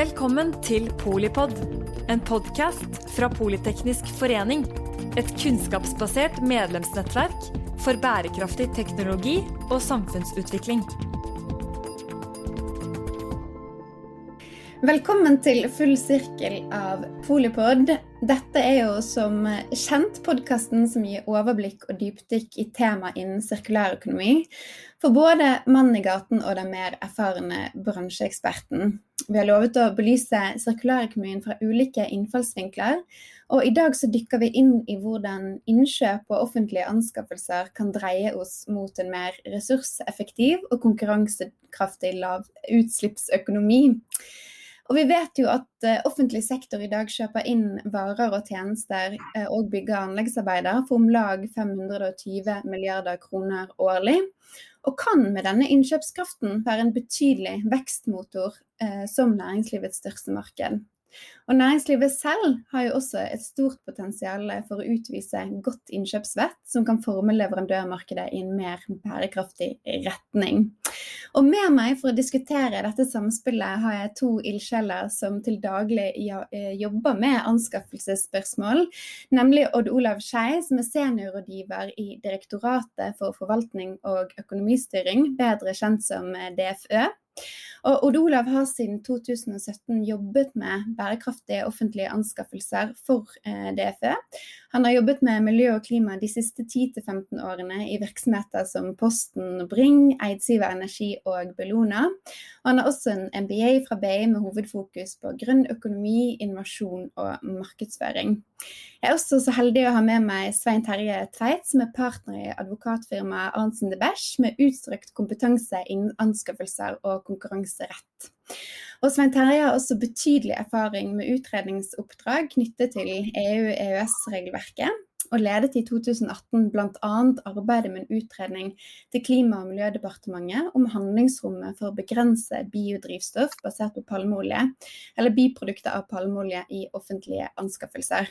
Velkommen til Polipod, en podkast fra Politeknisk forening. Et kunnskapsbasert medlemsnettverk for bærekraftig teknologi og samfunnsutvikling. Velkommen til full sirkel av Polipod. Dette er jo som kjent podkasten som gir overblikk og dypdykk i tema innen sirkulærøkonomi for både mannen i gaten og den mer erfarne bransjeeksperten. Vi har lovet å belyse sirkulærøkonomien fra ulike innfallsvinkler, og i dag så dykker vi inn i hvordan innkjøp og offentlige anskaffelser kan dreie oss mot en mer ressurseffektiv og konkurransekraftig lavutslippsøkonomi. Og vi vet jo at uh, offentlig sektor i dag kjøper inn varer og tjenester uh, og bygger anleggsarbeider for om lag 520 milliarder kroner årlig. Og kan med denne innkjøpskraften være en betydelig vekstmotor eh, som næringslivets største marked. Og næringslivet selv har jo også et stort potensial for å utvise godt innkjøpsvett som kan forme leverandørmarkedet i en mer bærekraftig retning. Og med meg for å diskutere dette samspillet har jeg to ildsjeler som til daglig eh, jobber med anskaffelsesspørsmål, nemlig Odd Olav Skei, som er seniorrådgiver i Direktoratet for forvaltning og økonomistyring, bedre kjent som DFØ. Og Odd Olav har siden 2017 jobbet med bærekraftige offentlige anskaffelser for eh, DFØ. Han har jobbet med miljø og klima de siste 10-15 årene i virksomheter som Posten, Bring, Eidsiva Energi og Bellona. Og han har også en MBA fra BI med hovedfokus på grønn økonomi, innovasjon og markedsføring. Jeg er også så heldig å ha med meg Svein Terje Tveit, som er partner i advokatfirmaet Arntzen de Besch, med utstrakt kompetanse innen anskaffelser og konkurranserett. Og Svein Terje har også betydelig erfaring med utredningsoppdrag knyttet til EU-EØS-regelverket og ledet i 2018 bl.a. arbeidet med en utredning til Klima- og miljødepartementet om handlingsrommet for å begrense biodrivstoff basert på palmeolje, eller biprodukter av palmeolje i offentlige anskaffelser.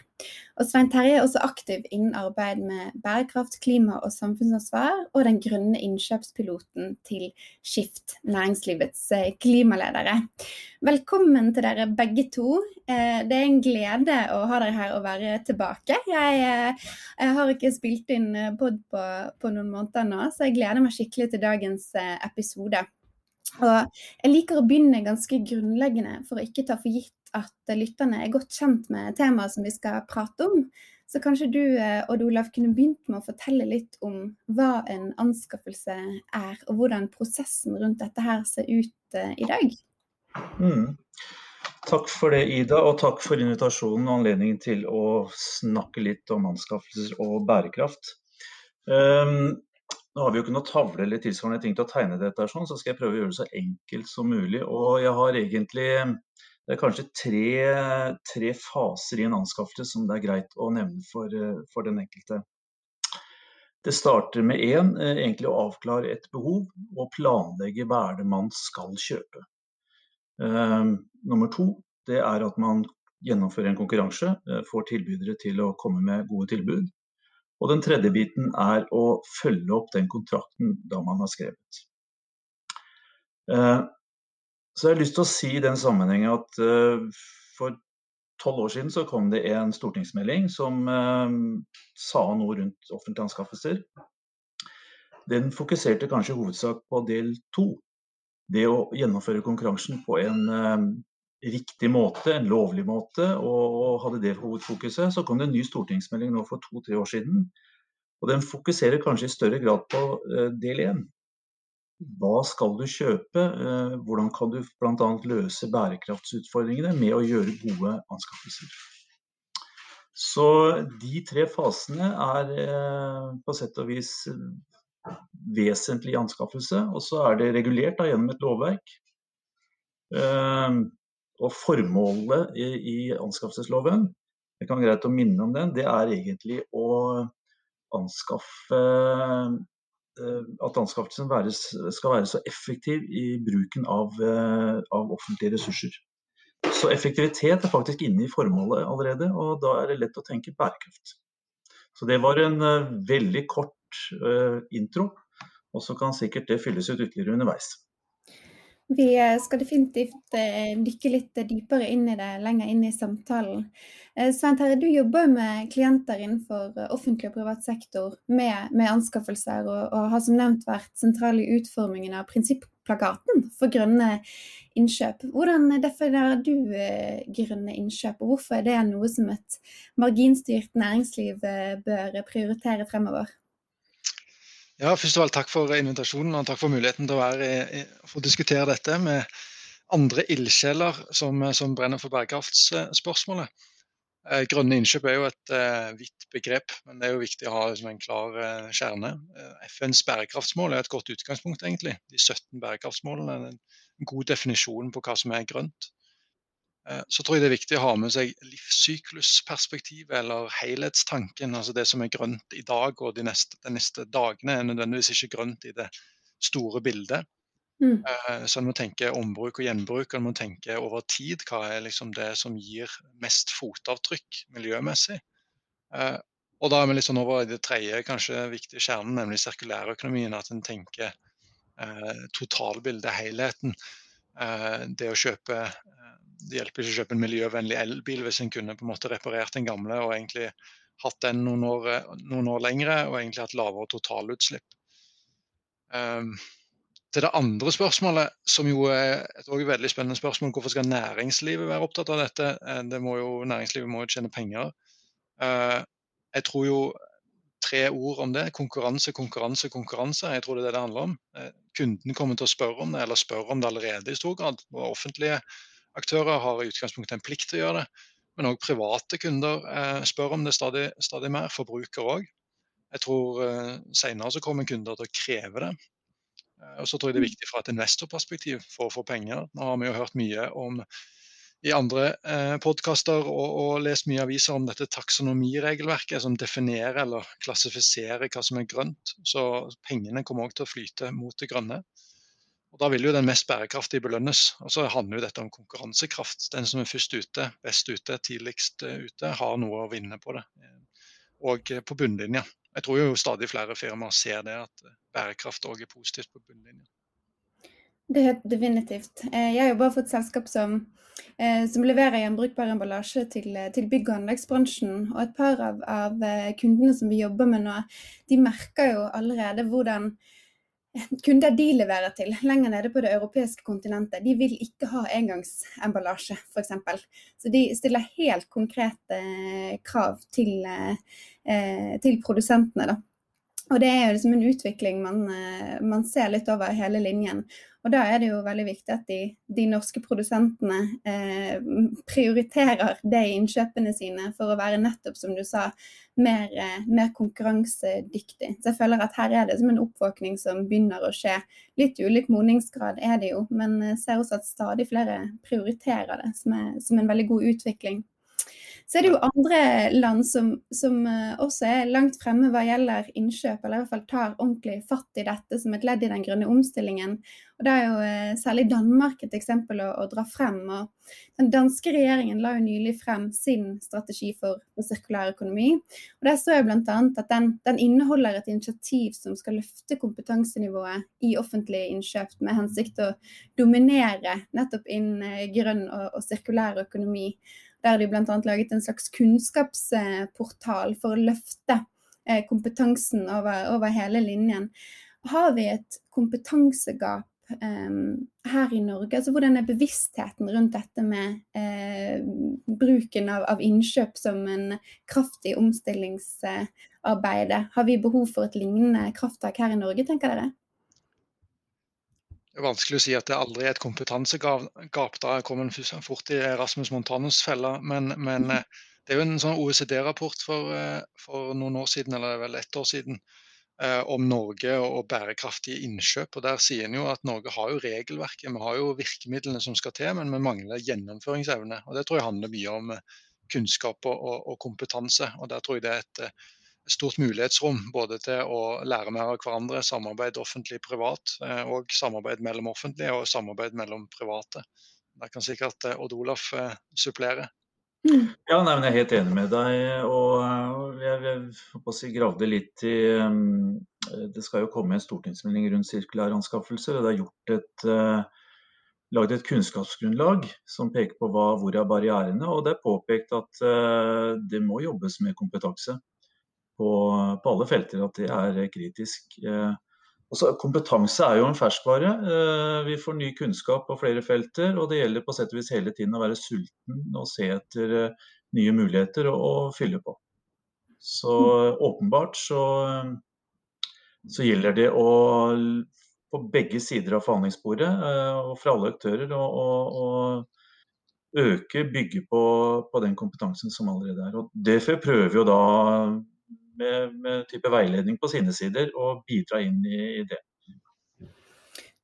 Og Svein Terje er også aktiv innen arbeid med bærekraft, klima og samfunnsansvar, og den grønne innkjøpspiloten til Skift, næringslivets eh, klimaledere. Velkommen til dere begge to. Eh, det er en glede å ha dere her og være tilbake. Jeg eh, jeg har ikke spilt inn eh, pod på, på noen måneder nå, så jeg gleder meg skikkelig til dagens eh, episode. Og jeg liker å begynne ganske grunnleggende for å ikke ta for gitt at lytterne er godt kjent med temaet som vi skal prate om. Så kanskje du eh, Odd Olav, kunne begynt med å fortelle litt om hva en anskaffelse er, og hvordan prosessen rundt dette her ser ut i dag? Mm. Takk for det, Ida, og takk for invitasjonen og anledningen til å snakke litt om anskaffelser og bærekraft. Um, nå har vi jo ikke noe tavle eller tilsvarende ting til å tegne dette, sånn, så skal jeg prøve å gjøre det så enkelt som mulig. Og jeg har egentlig det er kanskje tre, tre faser i en anskaffelse som det er greit å nevne for, for den enkelte. Det starter med én, egentlig å avklare et behov og planlegge hva er det man skal kjøpe. Um, nummer to det er at man gjennomfører en konkurranse, eh, får tilbydere til å komme med gode tilbud. Og den tredje biten er å følge opp den kontrakten da man har skrevet. Eh, så jeg har lyst til å si i den sammenheng at eh, for tolv år siden så kom det en stortingsmelding som sa noe rundt offentlige anskaffelser. Den fokuserte kanskje i hovedsak på del to. Det å gjennomføre konkurransen på en riktig måte, en lovlig måte, og hadde det hovedfokuset. Så kom det en ny stortingsmelding nå for to-tre år siden. Og den fokuserer kanskje i større grad på eh, del én. Hva skal du kjøpe? Eh, hvordan kan du bl.a. løse bærekraftsutfordringene med å gjøre gode anskaffelser? Så de tre fasene er uh, på sett og vis vesentlig anskaffelse. Og så er det regulert da, gjennom et lovverk. Og formålet i, i anskaffelsesloven, det kan være greit å minne om den, det er egentlig å anskaffe eh, at anskaffelsen skal være så effektiv i bruken av, eh, av, offentlige ressurser. Så effektivitet er faktisk inne i formålet allerede, og da er det lett å tenke bærekraft. Så det var en uh, veldig kort uh, intro, og så kan sikkert det fylles ut ytterligere underveis. Vi eh, skal definitivt eh, dykke litt dypere inn i det lenger inn i samtalen. Eh, Svein Terje, du jobber med klienter innenfor offentlig og privat sektor med, med anskaffelser, og, og, har som nevnt vært sentral i utformingen av prinsipplakaten for grønne innkjøp. Hvordan definerer du grønne innkjøp, og hvorfor er det noe som et marginstyrt næringsliv bør prioritere fremover? Ja, først og fremst Takk for invitasjonen og takk for muligheten til å være, få diskutere dette med andre ildsjeler som, som, brenner for bærekraftsspørsmålet. Eh, grønne innkjøp er jo et uh, vidt begrep, men det er jo viktig å ha liksom, en klar uh, kjerne. FNs bærekraftsmål er et godt utgangspunkt, egentlig. De 17 bærekraftsmålene er en god definisjon på hva som er grønt. Eh, så tror jeg det er viktig å ha med seg livssyklusperspektivet, eller helhetstanken. Altså det som er grønt i dag og de neste, de neste dagene, er nødvendigvis ikke grønt i det store bildet. Mm. Eh, så en må tenke ombruk og gjenbruk, og en må tenke over tid. Hva er liksom det som gir mest fotavtrykk miljømessig? Eh, og da er vi litt sånn over i det tredje kanskje viktige kjernen, nemlig sirkulærøkonomien. At en tenker totalbildet, helheten. Det å kjøpe det hjelper ikke å kjøpe en miljøvennlig elbil hvis en kunne på en måte reparert den gamle og egentlig hatt den noen år, noen år lengre og egentlig hatt lavere totalutslipp. Um, til det andre spørsmålet, som jo er et veldig spennende spørsmål, hvorfor skal næringslivet være opptatt av dette? Eh, det må jo, næringslivet må jo tjene penger. Jeg tror jo tre ord om det. Konkurranse, konkurranse, konkurranse. Jeg tror det er det det handler om. Uh, kunden kommer til å spørre om det, eller spør om det allerede i stor grad. Og offentlige aktører har i utgangspunktet en plikt til å gjøre det. Men òg private kunder eh, spør om det stadig, stadig mer. Forbrukere òg. Jeg tror eh, senere så kommer kunder til å kreve det. Eh, og så tror jeg det er viktig fra et investorperspektiv for å få penger. Nå har vi jo hørt mye om i andre eh, podkaster og, og, lest mye aviser om dette taksonomiregelverket som definerer eller klassifiserer hva som er grønt. Så pengene kommer òg til å flyte mot det grønne. Og Da vil jo den mest bærekraftige belønnes. Og Så handler jo dette om konkurransekraft. Den som er først ute, best ute, tidligst eh, ute, har noe å vinne på det. Og på bunnlinja. Jeg tror jo stadig flere firmaer ser det, at bærekraft òg er positivt på bunnlinja. Det er definitivt. Jeg jeg jobber for et selskap som, eh, som leverer gjenbrukbar emballasje til, til, bygg- og anleggsbransjen. Og et par av, av, kundene som vi jobber med nå, de merker jo allerede hvordan kunder de leverer til lenger nede på det europeiske kontinentet, de vil ikke ha engangsemballasje, f.eks. Så de stiller helt konkrete eh, krav til, eh, til produsentene. Da. Og det er jo liksom en utvikling man, eh, man, ser litt over hele linjen. Og da er det jo veldig viktig at de, de norske produsentene eh, prioriterer det i innkjøpene sine for å være nettopp, som du sa, mer, eh, mer, konkurransedyktig. Så jeg føler at her er det som en oppvåkning som begynner å skje. Litt ulik modningsgrad er det jo, men jeg ser også at stadig flere prioriterer det, som, er, som en veldig god utvikling. Så er det jo andre land som, som, eh, også er langt fremme hva gjelder innkjøp, eller i hvert fall tar ordentlig fatt i dette som et ledd i den grønne omstillingen. Og Da er jo eh, særlig Danmark et eksempel å, å, dra frem. og Den danske regjeringen la jo nylig frem sin strategi for, for sirkulær økonomi. og Der står jo bl.a. at den, den, inneholder et initiativ som skal løfte kompetansenivået i offentlige innkjøp med hensikt å dominere nettopp innen eh, grønn og, og sirkulær økonomi. Der de bl.a. laget en slags kunnskapsportal for å løfte eh, kompetansen over, over hele linjen. Har vi et kompetansegap Um, her i Norge? Altså, hvordan er bevisstheten rundt dette med eh, bruken av, av, innkjøp som en kraftig omstillingsarbeid? Har vi behov for et lignende krafttak her i Norge, tenker dere? Det er vanskelig å si at det aldri er et kompetansegap. Da kommer en fort i Rasmus Montanus felle. Men, men, eh, det er jo en sånn OECD-rapport for, eh, for, noen år siden, eller vel ett år siden, eh, om Norge og bærekraftige innkjøp. og Der sier en jo at Norge har jo regelverket, vi har jo virkemidlene som skal til, men vi mangler gjennomføringsevne. og Det tror jeg handler mye om kunnskap og, og kompetanse. og Der tror jeg det er et stort mulighetsrom både til å lære mer av hverandre, samarbeid offentlig-privat, eh, og samarbeid mellom offentlige og samarbeid mellom private. Der kan sikkert eh, Odd Olaf eh, supplere. Ja, nei, men Jeg er helt enig med deg. og Jeg, jeg gravde litt i Det skal jo komme en stortingsmelding rundt sirkulære anskaffelser. og Det er gjort et lagd et kunnskapsgrunnlag som peker på hva, hvor er barrierene. Og det er påpekt at det må jobbes med kompetanse på, på, alle felter. At det er kritisk. Uh, også, kompetanse er jo en ferskvare. Uh, vi får ny kunnskap på flere felter. Og det gjelder på sett og vis hele tiden å være sulten og se etter nye muligheter og, og fylle på. Så åpenbart så, så gjelder det å på begge sider av forhandlingsbordet eh, og fra alle aktører å øke, bygge på, på, den kompetansen som allerede er. Og DFØ prøver jo da med, med, type veiledning på sine sider og bidra inn i, i det.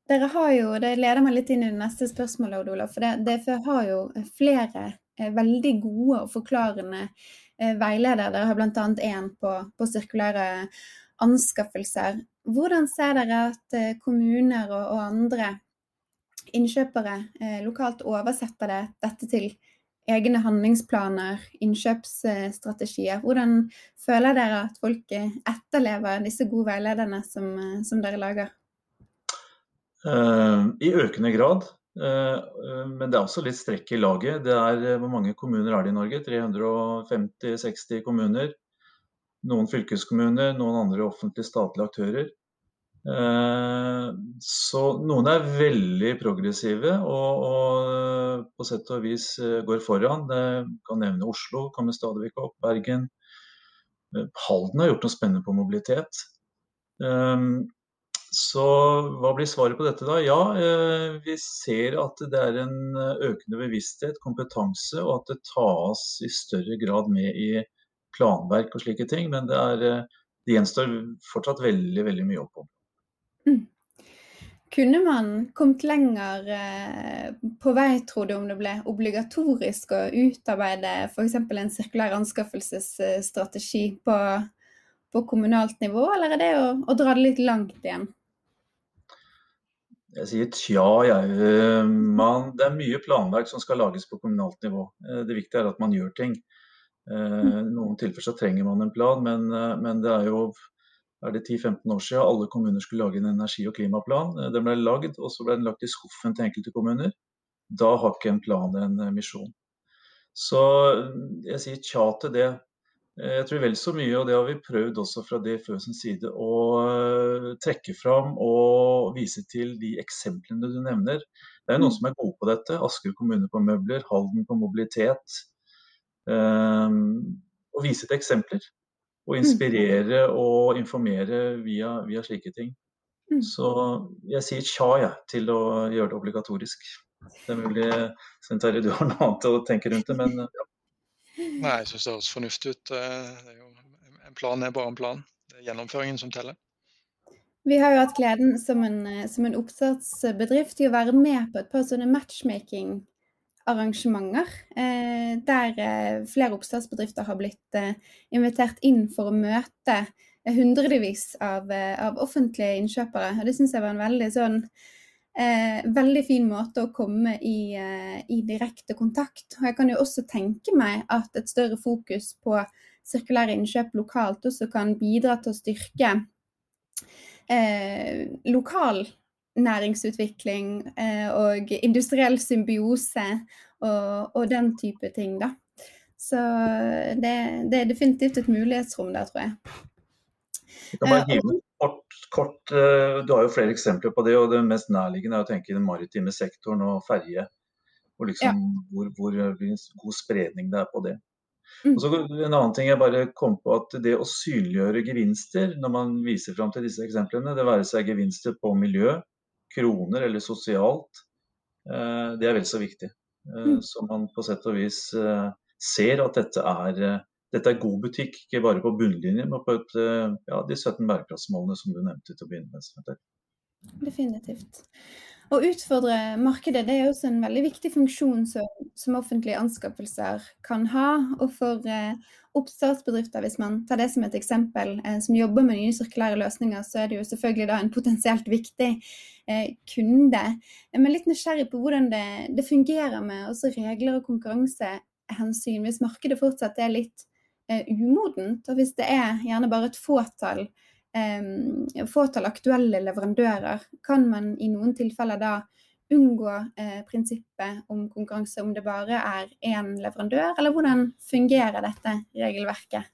Dere har jo, Det leder meg litt inn i det neste spørsmålet, Odd Olav. For DFØ har jo flere eh, veldig gode og forklarende eh, veiledere. Dere har bl.a. en på, på sirkulære anskaffelser. Hvordan ser dere at eh, kommuner og, og andre innkjøpere eh, lokalt oversetter det, dette til egne handlingsplaner, innkjøpsstrategier? Hvordan føler dere at folk eh, etterlever disse gode veilederne som, eh, som dere lager? Uh, I økende grad. Uh, men det er også litt strekk i laget. Det er, Hvor mange kommuner er det i Norge? 350-60 kommuner noen fylkeskommuner, noen andre offentlige statlige aktører. Eh, så noen er veldig progressive og, og, på sett og vis eh, går foran. Jeg kan nevne Oslo, kommer stadig vekk opp. Bergen. Eh, Halden har gjort noe spennende på mobilitet. Så hva blir svaret på dette da? Ja, vi ser at det er en økende bevissthet, kompetanse, og at det tas i større grad med i planverk og slike ting. Men det, er, eh, det gjenstår fortsatt veldig, veldig mye opp om. Mm. Kunne man kommet lenger eh, på vei, tror du, om det ble obligatorisk å utarbeide f.eks. en sirkulær anskaffelsesstrategi på, på, kommunalt nivå, eller er det å, å, dra det litt langt igjen? Jeg sier tja, jeg. Eh, man, det er mye planverk som skal lages på kommunalt nivå. Det viktige er at man gjør ting. Eh, I noen tilfeller så trenger man en plan, men, eh, men det er jo er det 10-15 år siden alle kommuner skulle lage en energi- og klimaplan. Eh, den ble lagd, og så ble den lagt i skuffen til enkelte kommuner. Da har ikke en plan en misjon. Så jeg sier tja til det. Jeg tror vel så mye, og det har vi prøvd også fra DFØ sin side, å trekke fram og vise til de eksemplene du nevner. Det er noen mm. som er gode på dette. Asker kommune på møbler, Halden på mobilitet. Um, og vise til eksempler. Og mm. inspirere og informere via, via slike ting. Mm. Så jeg sier tja jeg, til å gjøre det obligatorisk. Det er mulig Svein Terje du har noe annet å tenke rundt det, men ja. Nei, jeg syns det høres fornuftig ut. Er jo, en plan er bare en plan. Det er gjennomføringen som teller. Vi har jo hatt gleden som en, som en oppstartsbedrift i å være med på et par sånne matchmaking arrangementer eh, der eh, flere oppstartsbedrifter har blitt eh, invitert inn for å møte hundrevis av, av offentlige innkjøpere. Og det syns jeg var en veldig sånn Eh, veldig fin måte å komme i, eh, i, direkte kontakt. Og jeg kan jo også tenke meg at et større fokus på sirkulære innkjøp lokalt også kan bidra til å styrke eh, lokal næringsutvikling eh, og industriell symbiose og, og, den type ting, da. Så det, det, er definitivt et mulighetsrom der, tror jeg. Jeg kan bare hive kort, kort, eh, Du har jo flere eksempler på det, og det mest nærliggende er å tenke i den maritime sektoren og ferje. Og liksom ja. hvor, hvor god spredning det er på det. Mm. Og så En annen ting jeg bare kom på at det å synliggjøre gevinster når man viser fram til disse eksemplene, det være seg gevinster på miljø, kroner eller sosialt, eh, det er vel så viktig. Eh, mm. Så man på sett og vis eh, ser at dette er, dette er god butikk, ikke bare på bunnlinjen, men på et, ja, de 17 bærekraftsmålene som du nevnte til å begynne med. Definitivt. Å utfordre markedet det er også en veldig viktig funksjon som, som offentlige anskaffelser kan ha. Og for eh, oppstartsbedrifter, hvis man tar det som et eksempel, eh, som jobber med nye sirkulære løsninger, så er det jo selvfølgelig da en potensielt viktig eh, kunde. Men litt nysgjerrig på hvordan det, det fungerer med også regler og konkurransehensyn, hvis markedet fortsatt er litt eh, umodent, og hvis det er gjerne bare et fåtall fåtall aktuelle leverandører, kan man i noen tilfeller da unngå eh, prinsippet om konkurranse, om det bare er én leverandør, eller hvordan fungerer dette regelverket?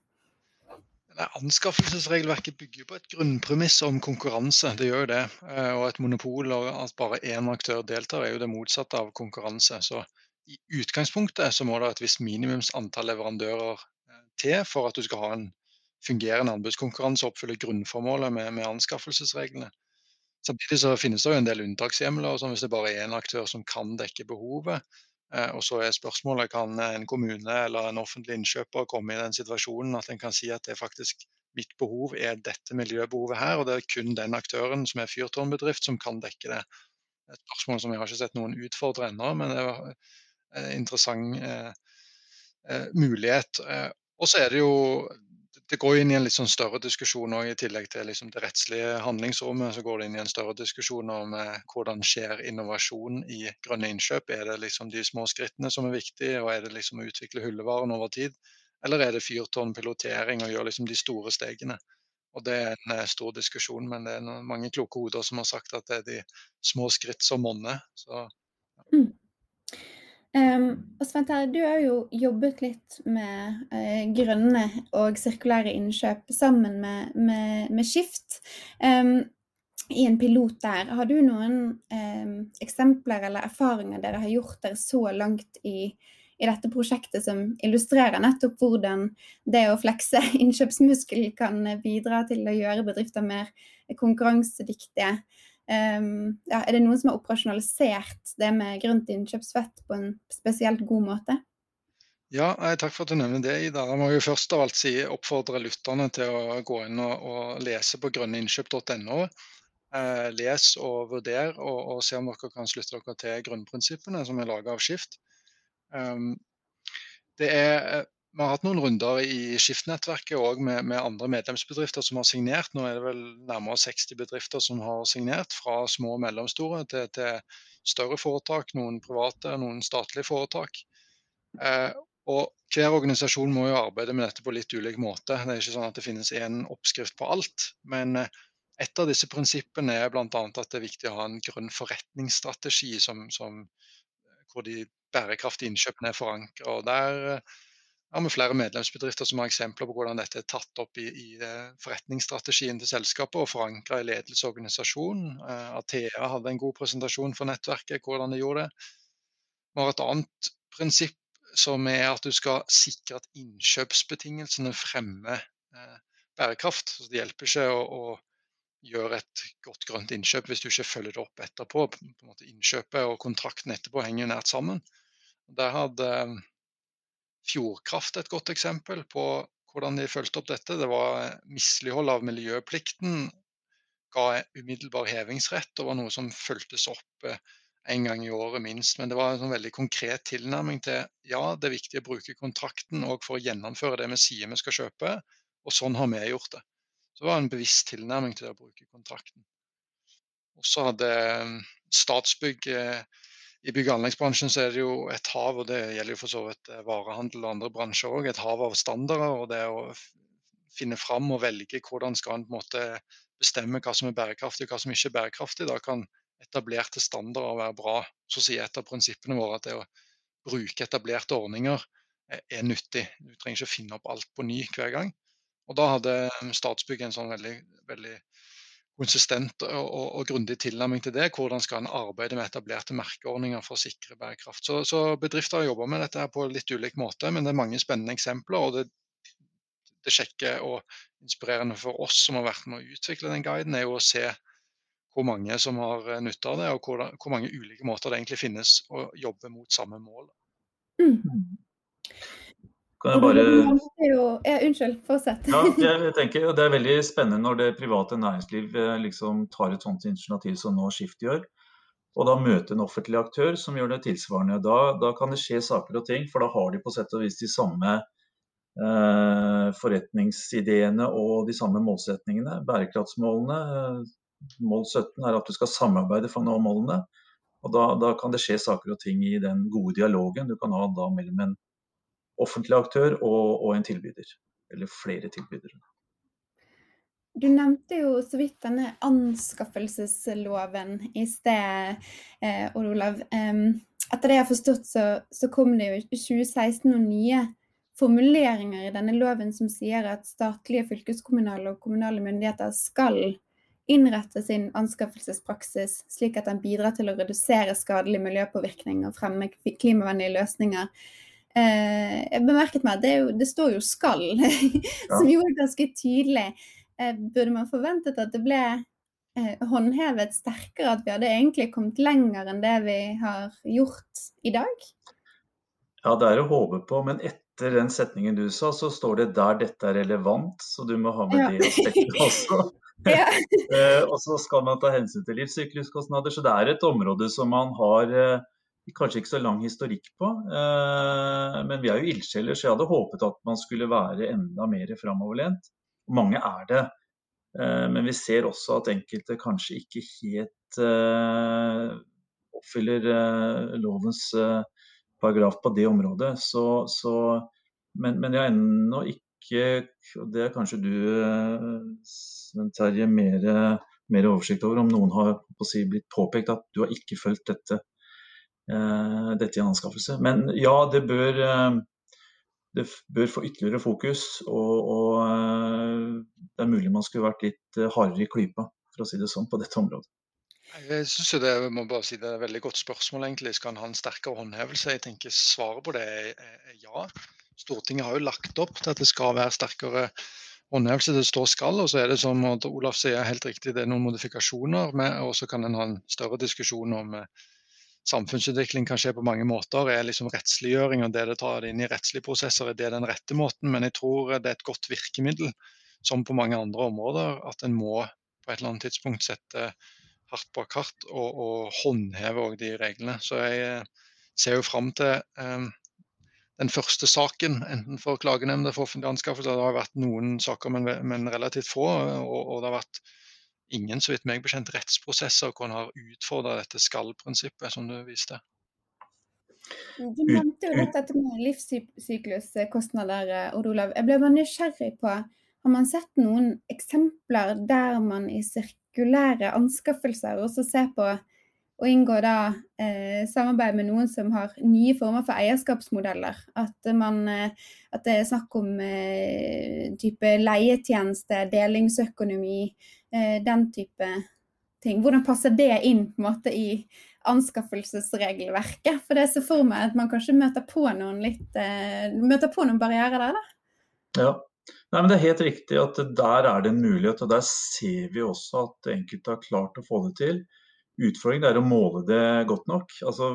Anskaffelsesregelverket bygger på et grunnpremiss om konkurranse. det gjør det. Eh, og Et monopol og at bare én aktør deltar, er jo det motsatte av konkurranse. Så I utgangspunktet så må det et visst minimums antall leverandører eh, til for at du skal ha en fungerende anbudskonkurranse og oppfylle grunnformålet med, med anskaffelsesreglene. Samtidig så finnes det jo en del unntakshjemler, sånn hvis det bare er én aktør som kan dekke behovet. Eh, og så er spørsmålet kan en kommune eller en offentlig innkjøper komme i den situasjonen at en kan si at det er faktisk mitt behov er dette miljøbehovet her, og det er kun den aktøren som er fyrtårnbedrift som kan dekke det. Et spørsmål som jeg har ikke sett noen utfordre ennå, men det var en interessant eh, eh, mulighet. Eh, og så er det jo det går inn i en litt sånn større diskusjon også, I tillegg til liksom det rettslige handlingsrommet, så går det inn i en større diskusjon om eh, hvordan skjer innovasjon i grønne innkjøp. Er det liksom de små skrittene som er viktige, og er det liksom å utvikle hullevaren over tid? Eller er det fyrtårnpilotering og gjøre liksom de store stegene? Og Det er en eh, stor diskusjon, men det er mange kloke hoder som har sagt at det er de små skritt som monner. Så, ja. mm. Um, og Svein Terje, du har jo jobbet litt med uh, grønne og sirkulære innkjøp sammen med, med, med Skift. Um, I en pilot der. Har du noen um, eksempler eller erfaringer dere har gjort dere så langt i, i, dette prosjektet som illustrerer nettopp hvordan det å flekse innkjøpsmuskel kan bidra til å gjøre bedrifter mer konkurransedyktige? Ja, er det noen som har operasjonalisert det med grønt innkjøpsfett på en spesielt god måte? Ja, takk for at du nevner det, Ida. Jeg må jo først av alt si oppfordre lytterne til å gå inn og, og lese på grønneinnkjøp.no. Eh, les og vurder, og, og, se om dere kan slutte dere til grunnprinsippene som er laga av Skift. Um, det er vi har hatt noen runder i skiftnettverket òg med, med, andre medlemsbedrifter som har signert. Nå er det vel nærmere 60 bedrifter som har signert, fra små og mellomstore til, til større foretak. Noen private, noen statlige foretak. Eh, og Hver organisasjon må jo arbeide med dette på litt ulik måte. Det er ikke sånn at det finnes én oppskrift på alt. Men eh, et av disse prinsippene er bl.a. at det er viktig å ha en grønn forretningsstrategi som, som, hvor de bærekraftige innkjøpene er forankra. Der eh, har vi flere medlemsbedrifter som har eksempler på hvordan dette er tatt opp i, i eh, forretningsstrategien til selskapet og forankra i ledelse og organisasjon. Athea hadde en god presentasjon for nettverket, hvordan de gjorde det. Vi har et annet prinsipp som er at du skal sikre at innkjøpsbetingelsene fremmer uh, bærekraft. Så det hjelper ikke å, å, gjøre et godt grønt innkjøp hvis du ikke følger det opp etterpå. På en måte innkjøpet og kontrakten etterpå henger nært sammen. Der hadde Fjordkraft et godt eksempel på hvordan de fulgte opp dette. Det var mislighold av miljøplikten ga umiddelbar hevingsrett og var noe som fulgtes opp eh, en gang i året minst. Men det var en sånn veldig konkret tilnærming til ja, det er viktig å bruke kontrakten òg for å gjennomføre det vi sier vi skal kjøpe, og sånn har vi gjort det. Så det var en bevisst tilnærming til å bruke kontrakten. Og så hadde eh, Statsbygg eh, i bygg- og anleggsbransjen så er det jo et hav, og det gjelder jo for så vidt eh, varehandel og andre bransjer òg, et hav av standarder. og det å finne fram og velge hvordan skal en måte bestemme hva som er bærekraftig og hva som ikke er bærekraftig. Da kan etablerte standarder være bra. Så sier et av prinsippene våre at det å bruke etablerte ordninger er nyttig. Du trenger ikke finne opp alt på ny hver gang. Og Da hadde Statsbygg en sånn veldig, veldig konsistent og, og, og, grundig tilnærming til det. Hvordan skal en arbeide med etablerte merkeordninger for å sikre bærekraft. Så, så bedrifter jobba med dette her på litt ulik måte, men det er mange spennende eksempler. og det, det kjekke og inspirerende for oss som har vært med å utvikle den guiden, er jo å se hvor mange som har eh, nytte av det, og hvor, hvor, mange ulike måter det egentlig finnes å jobbe mot samme mål. Mm. Kan jeg bare... Ja, unnskyld, fortsett. ja, jeg tenker Det er veldig spennende når det private næringsliv eh, liksom tar et sånt initiativ som nå Skift gjør. Og da møte en offentlig aktør som gjør det tilsvarende. Da, da, kan det skje saker og ting, for da har de på sett og vis de samme eh, forretningsideene og de samme målsetningene. Bærekraftsmålene, eh, mål 17 er at du skal samarbeide for å nå målene. Og da, da, kan det skje saker og ting i den gode dialogen du kan ha da mellom en offentlig aktør og, og en tilbyder. Eller flere tilbydere. Du nevnte jo så vidt denne anskaffelsesloven i sted, eh, Olav. Etter det jeg har forstått, så, så, kom det jo i 2016 noen nye formuleringer i denne loven som sier at statlige, fylkeskommunale og kommunale myndigheter skal innrette sin anskaffelsespraksis slik at den bidrar til å redusere skadelig miljøpåvirkning og fremme klimavennlige løsninger. Eh, jeg bemerket meg at det, det står jo 'skal', som jo er ganske tydelig. Eh, burde man forventet at det ble eh, håndhevet sterkere, at vi hadde egentlig kommet lenger enn det vi har gjort i dag? Ja, det er å håpe på, men etter den setningen du sa, så står det 'der dette er relevant', så du må ha med ja. det aspektet også. eh, og så skal man ta hensyn til livssykluskostnader, så det er et område som man har eh, kanskje ikke så lang historikk på. Eh, men vi er jo ildsjeler, så jeg hadde håpet at man skulle være enda mer framoverlent. Mange er det. Eh, men vi ser også at enkelte kanskje ikke helt uh, oppfyller lovens paragraf på det området. Så, så, men, men, jeg har ennå ikke, og det er kanskje du Terje, mer, mer, oversikt over, om noen har si, blitt påpekt at du har ikke fulgt dette, dette i anskaffelse. Men ja, det bør det bør få ytterligere fokus. Og, og, eh, det er mulig man skulle vært litt eh, hardere i klypa, for å si det sånn, på dette området. Jeg synes det, må bare si det er et veldig godt spørsmål. egentlig. Skal en ha en sterkere håndhevelse? Jeg tenker Svaret på det er, ja. Stortinget har jo lagt opp til at det skal være sterkere håndhevelse. Det står skal, og så er det som Olaf sier helt riktig, det er noen modifikasjoner. Og så kan en ha en større diskusjon om eh, samfunnsutvikling kan skje på mange måter. Er liksom rettsliggjøring og det det tar inn i rettslige prosesser, er det den rette måten? Men jeg tror det er et godt virkemiddel, som på mange andre områder, at en må på et eller annet tidspunkt sette hardt bak hardt og, og håndheve de reglene. Så jeg eh, ser jo fram til um, den første saken, enten for klagenemnda for offentlige anskaffelser. Det har vært noen saker, men, men relativt få. Og, og, det har vært ingen så vidt meg bekjent, rettsprosesser hvor en har utfordra dette skal-prinsippet, som du viste. Du nevnte jo dette med livssykluskostnader, Odd Olav. Jeg ble bare nysgjerrig på, har man sett noen eksempler der man i sirkulære anskaffelser også ser på å inngå da eh, samarbeid med noen som har nye former for eierskapsmodeller. At, man, eh, at det er snakk om eh, type leietjeneste, delingsøkonomi, Eh, den type ting. Hvordan passer det inn på en måte i anskaffelsesregelverket? For det ser for meg at man kanskje møter på noen litt eh, møter på noen barrierer der, da? Ja. Nei, Det er helt riktig at der er det en mulighet, og der ser vi også at enkelte har klart å få det til. Utfordringen er å måle det godt nok, altså,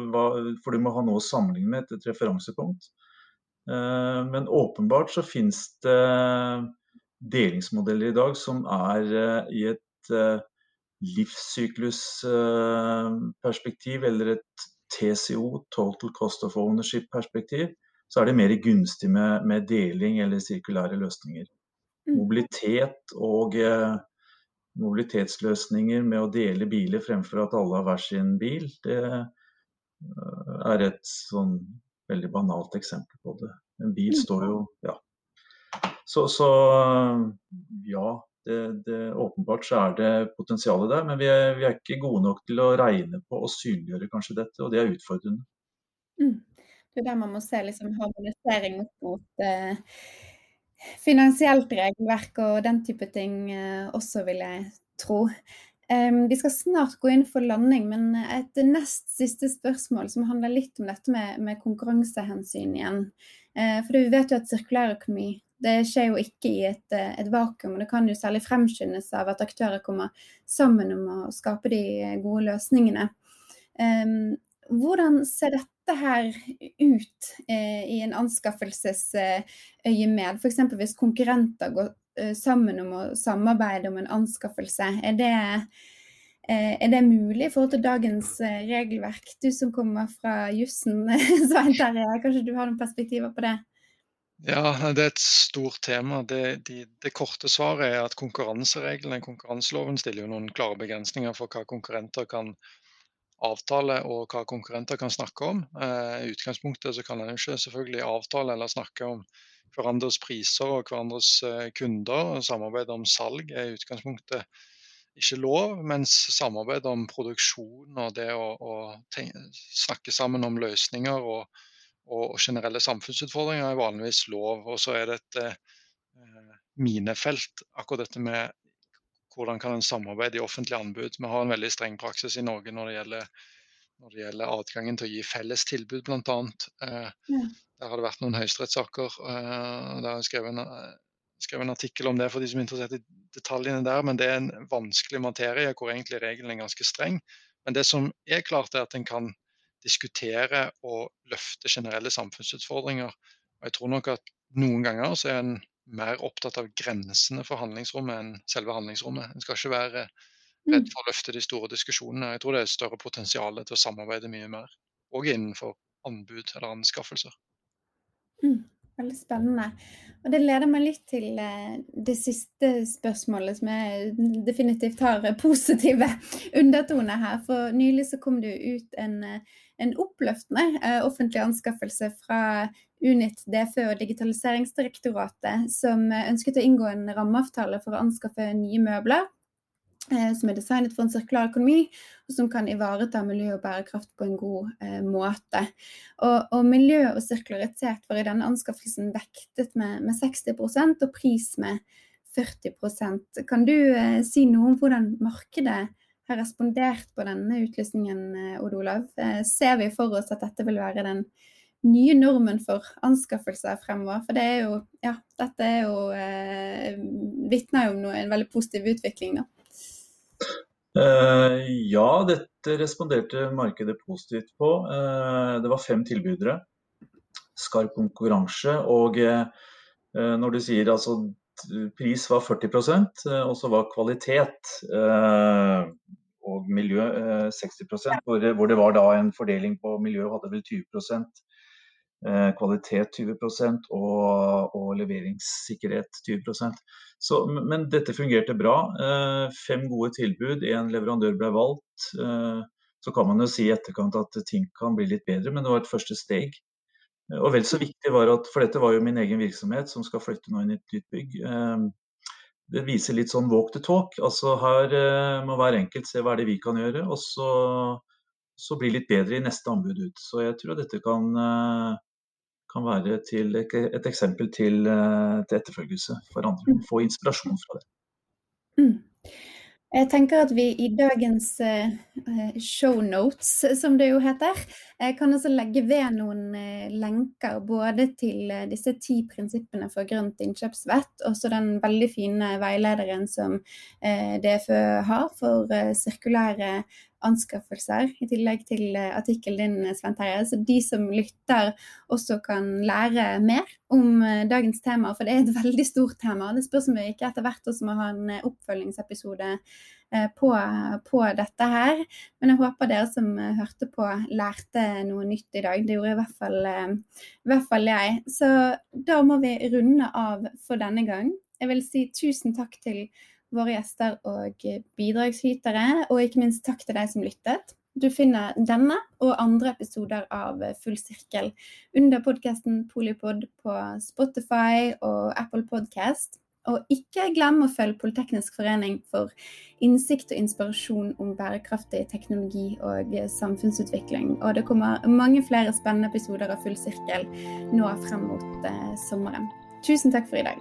for du må ha noe å sammenligne med, et referansepunkt. Eh, men åpenbart så finnes det delingsmodeller i dag som er eh, i et eh, livssyklusperspektiv eller et TCO, Total Cost of Ownership-perspektiv, så er det mer gunstig med, med deling eller sirkulære løsninger. Mm. Mobilitet og eh, mobilitetsløsninger med å dele biler fremfor at alle har hver sin bil, det er et sånn veldig banalt eksempel på det. En bil mm. står jo ja, så, så ja, det, det, åpenbart så er det potensialet der. Men vi er, vi er, ikke gode nok til å regne på og synliggjøre kanskje dette, og det er utfordrende. Mm. Det er der man må se liksom, harmonisering opp mot eh, finansielt regelverk og den type ting eh, også, vil jeg tro. Um, vi skal snart gå inn for landing, men et nest siste spørsmål som handler litt om dette med, med konkurransehensyn igjen. Uh, for vi vet jo at sirkulærøkonomi det skjer jo ikke i et, eh, et, vakuum. og Det kan jo særlig fremskyndes av at aktører kommer sammen om å skape de gode løsningene. Um, hvordan ser dette her ut eh, i en anskaffelsesøyemed? F.eks. hvis konkurrenter går eh, sammen om å samarbeide om en anskaffelse. Er det, eh, er det mulig i forhold til dagens eh, regelverk? Du som kommer fra jussen, Svein Terje, kanskje du har noen perspektiver på det? Ja, det er et stort tema. Det, de, det korte svaret er at konkurransereglene, konkurranseloven, stiller jo noen klare begrensninger for hva konkurrenter kan avtale og hva konkurrenter kan snakke om. Eh, I utgangspunktet så kan en ikke selvfølgelig avtale eller snakke om hverandres priser og hverandres kunder. Samarbeid om salg er i utgangspunktet ikke lov, mens samarbeid om produksjon og det å, å tenke, snakke sammen om løsninger og, og, generelle samfunnsutfordringer er vanligvis lov. Og så er det et eh, minefelt, akkurat dette med hvordan kan en samarbeide i offentlige anbud. Vi har en veldig streng praksis i Norge når det gjelder, når det gjelder adgangen til å gi felles tilbud, bl.a. Eh, ja. Der har det vært noen høyesterettssaker. Eh, der har jeg skrevet en, skrevet en artikkel om det for de som er interessert i detaljene der, men det er en vanskelig materie hvor egentlig regelen er ganske streng. Men det som er klart, er at en kan diskutere og løfte generelle samfunnsutfordringer. Og jeg tror nok at noen ganger så er en mer opptatt av grensene for handlingsrommet enn selve handlingsrommet. En skal ikke være redd mm. for å løfte de store diskusjonene. Jeg tror det er større potensial til å samarbeide mye mer, òg innenfor anbud eller anskaffelser. Mm. Veldig spennende. Og det leder meg litt til eh, det siste spørsmålet, som jeg definitivt har positive undertoner her. For nylig så kom det ut en, en oppløftende eh, offentlig anskaffelse fra Unit DFØ og Digitaliseringsdirektoratet, som ønsket å inngå en rammeavtale for å anskaffe nye møbler Eh, som er designet for en sirkulær økonomi, og som kan ivareta miljø og bærekraft på en god eh, måte. Og, og, miljø og sirkularitet var i denne anskaffelsen vektet med, med 60% og pris med 40% Kan du eh, si noe om hvordan markedet har respondert på denne utlysningen, eh, Odd Olav? Eh, ser vi for oss at dette vil være den nye normen for anskaffelser fremover? For det er jo, ja, dette er jo, eh, vitner jo om noe, en veldig positiv utvikling. da. Eh, ja, dette responderte markedet positivt på. Eh, det var fem tilbydere. Skarp konkurranse. Og eh, når du sier altså pris var 40 og så var kvalitet og miljø 60 hvor, det var da en fordeling på miljø hadde vel 20 Eh, kvalitet 20% og, og leveringssikkerhet 20% så, Men dette fungerte bra. Eh, fem gode tilbud, én leverandør ble valgt. Eh, så kan man jo si i etterkant at ting kan bli litt bedre, men det var et første steg. Og vel så viktig var at, For dette var jo min egen virksomhet som skal flytte nå inn i et nytt bygg. Det viser litt sånn walk the talk. altså Her må hver enkelt se hva er det vi kan gjøre, og så, så bli litt bedre i neste anbud ut. Så jeg tror dette kan kan være til et eksempel til, eh, til etterfølgelse for andre. Mm. Få inspirasjon fra det. Mm. Jeg tenker at vi i dagens shownotes, show notes, som det jo heter, uh, kan også legge ved noen lenker både til disse ti prinsippene for grønt innkjøpsvett, og så den veldig fine veilederen som DFØ har for sirkulære anskaffelser, i tillegg til eh, artikkelen din, Svein Terje. Så de som lytter også kan lære mer om eh, dagens tema, for det er et veldig stort tema. Det spørs om vi ikke etter hvert også må ha en eh, oppfølgingsepisode på, på, dette her. Men jeg håper dere som hørte på, lærte noe nytt i dag. Det gjorde i hvert fall, i hvert fall jeg. Så da må vi runde av for denne gang. Jeg vil si tusen takk til våre gjester og bidragsytere, og ikke minst takk til deg som lyttet. Du finner denne og andre episoder av Full sirkel under podkasten Polipod på Spotify og Apple Podcast. Og ikke glem å følge Politeknisk forening for innsikt og inspirasjon om bærekraftig teknologi og samfunnsutvikling. Og det kommer mange flere spennende episoder av Full sirkel nå frem mot eh, sommeren. Tusen takk for i dag.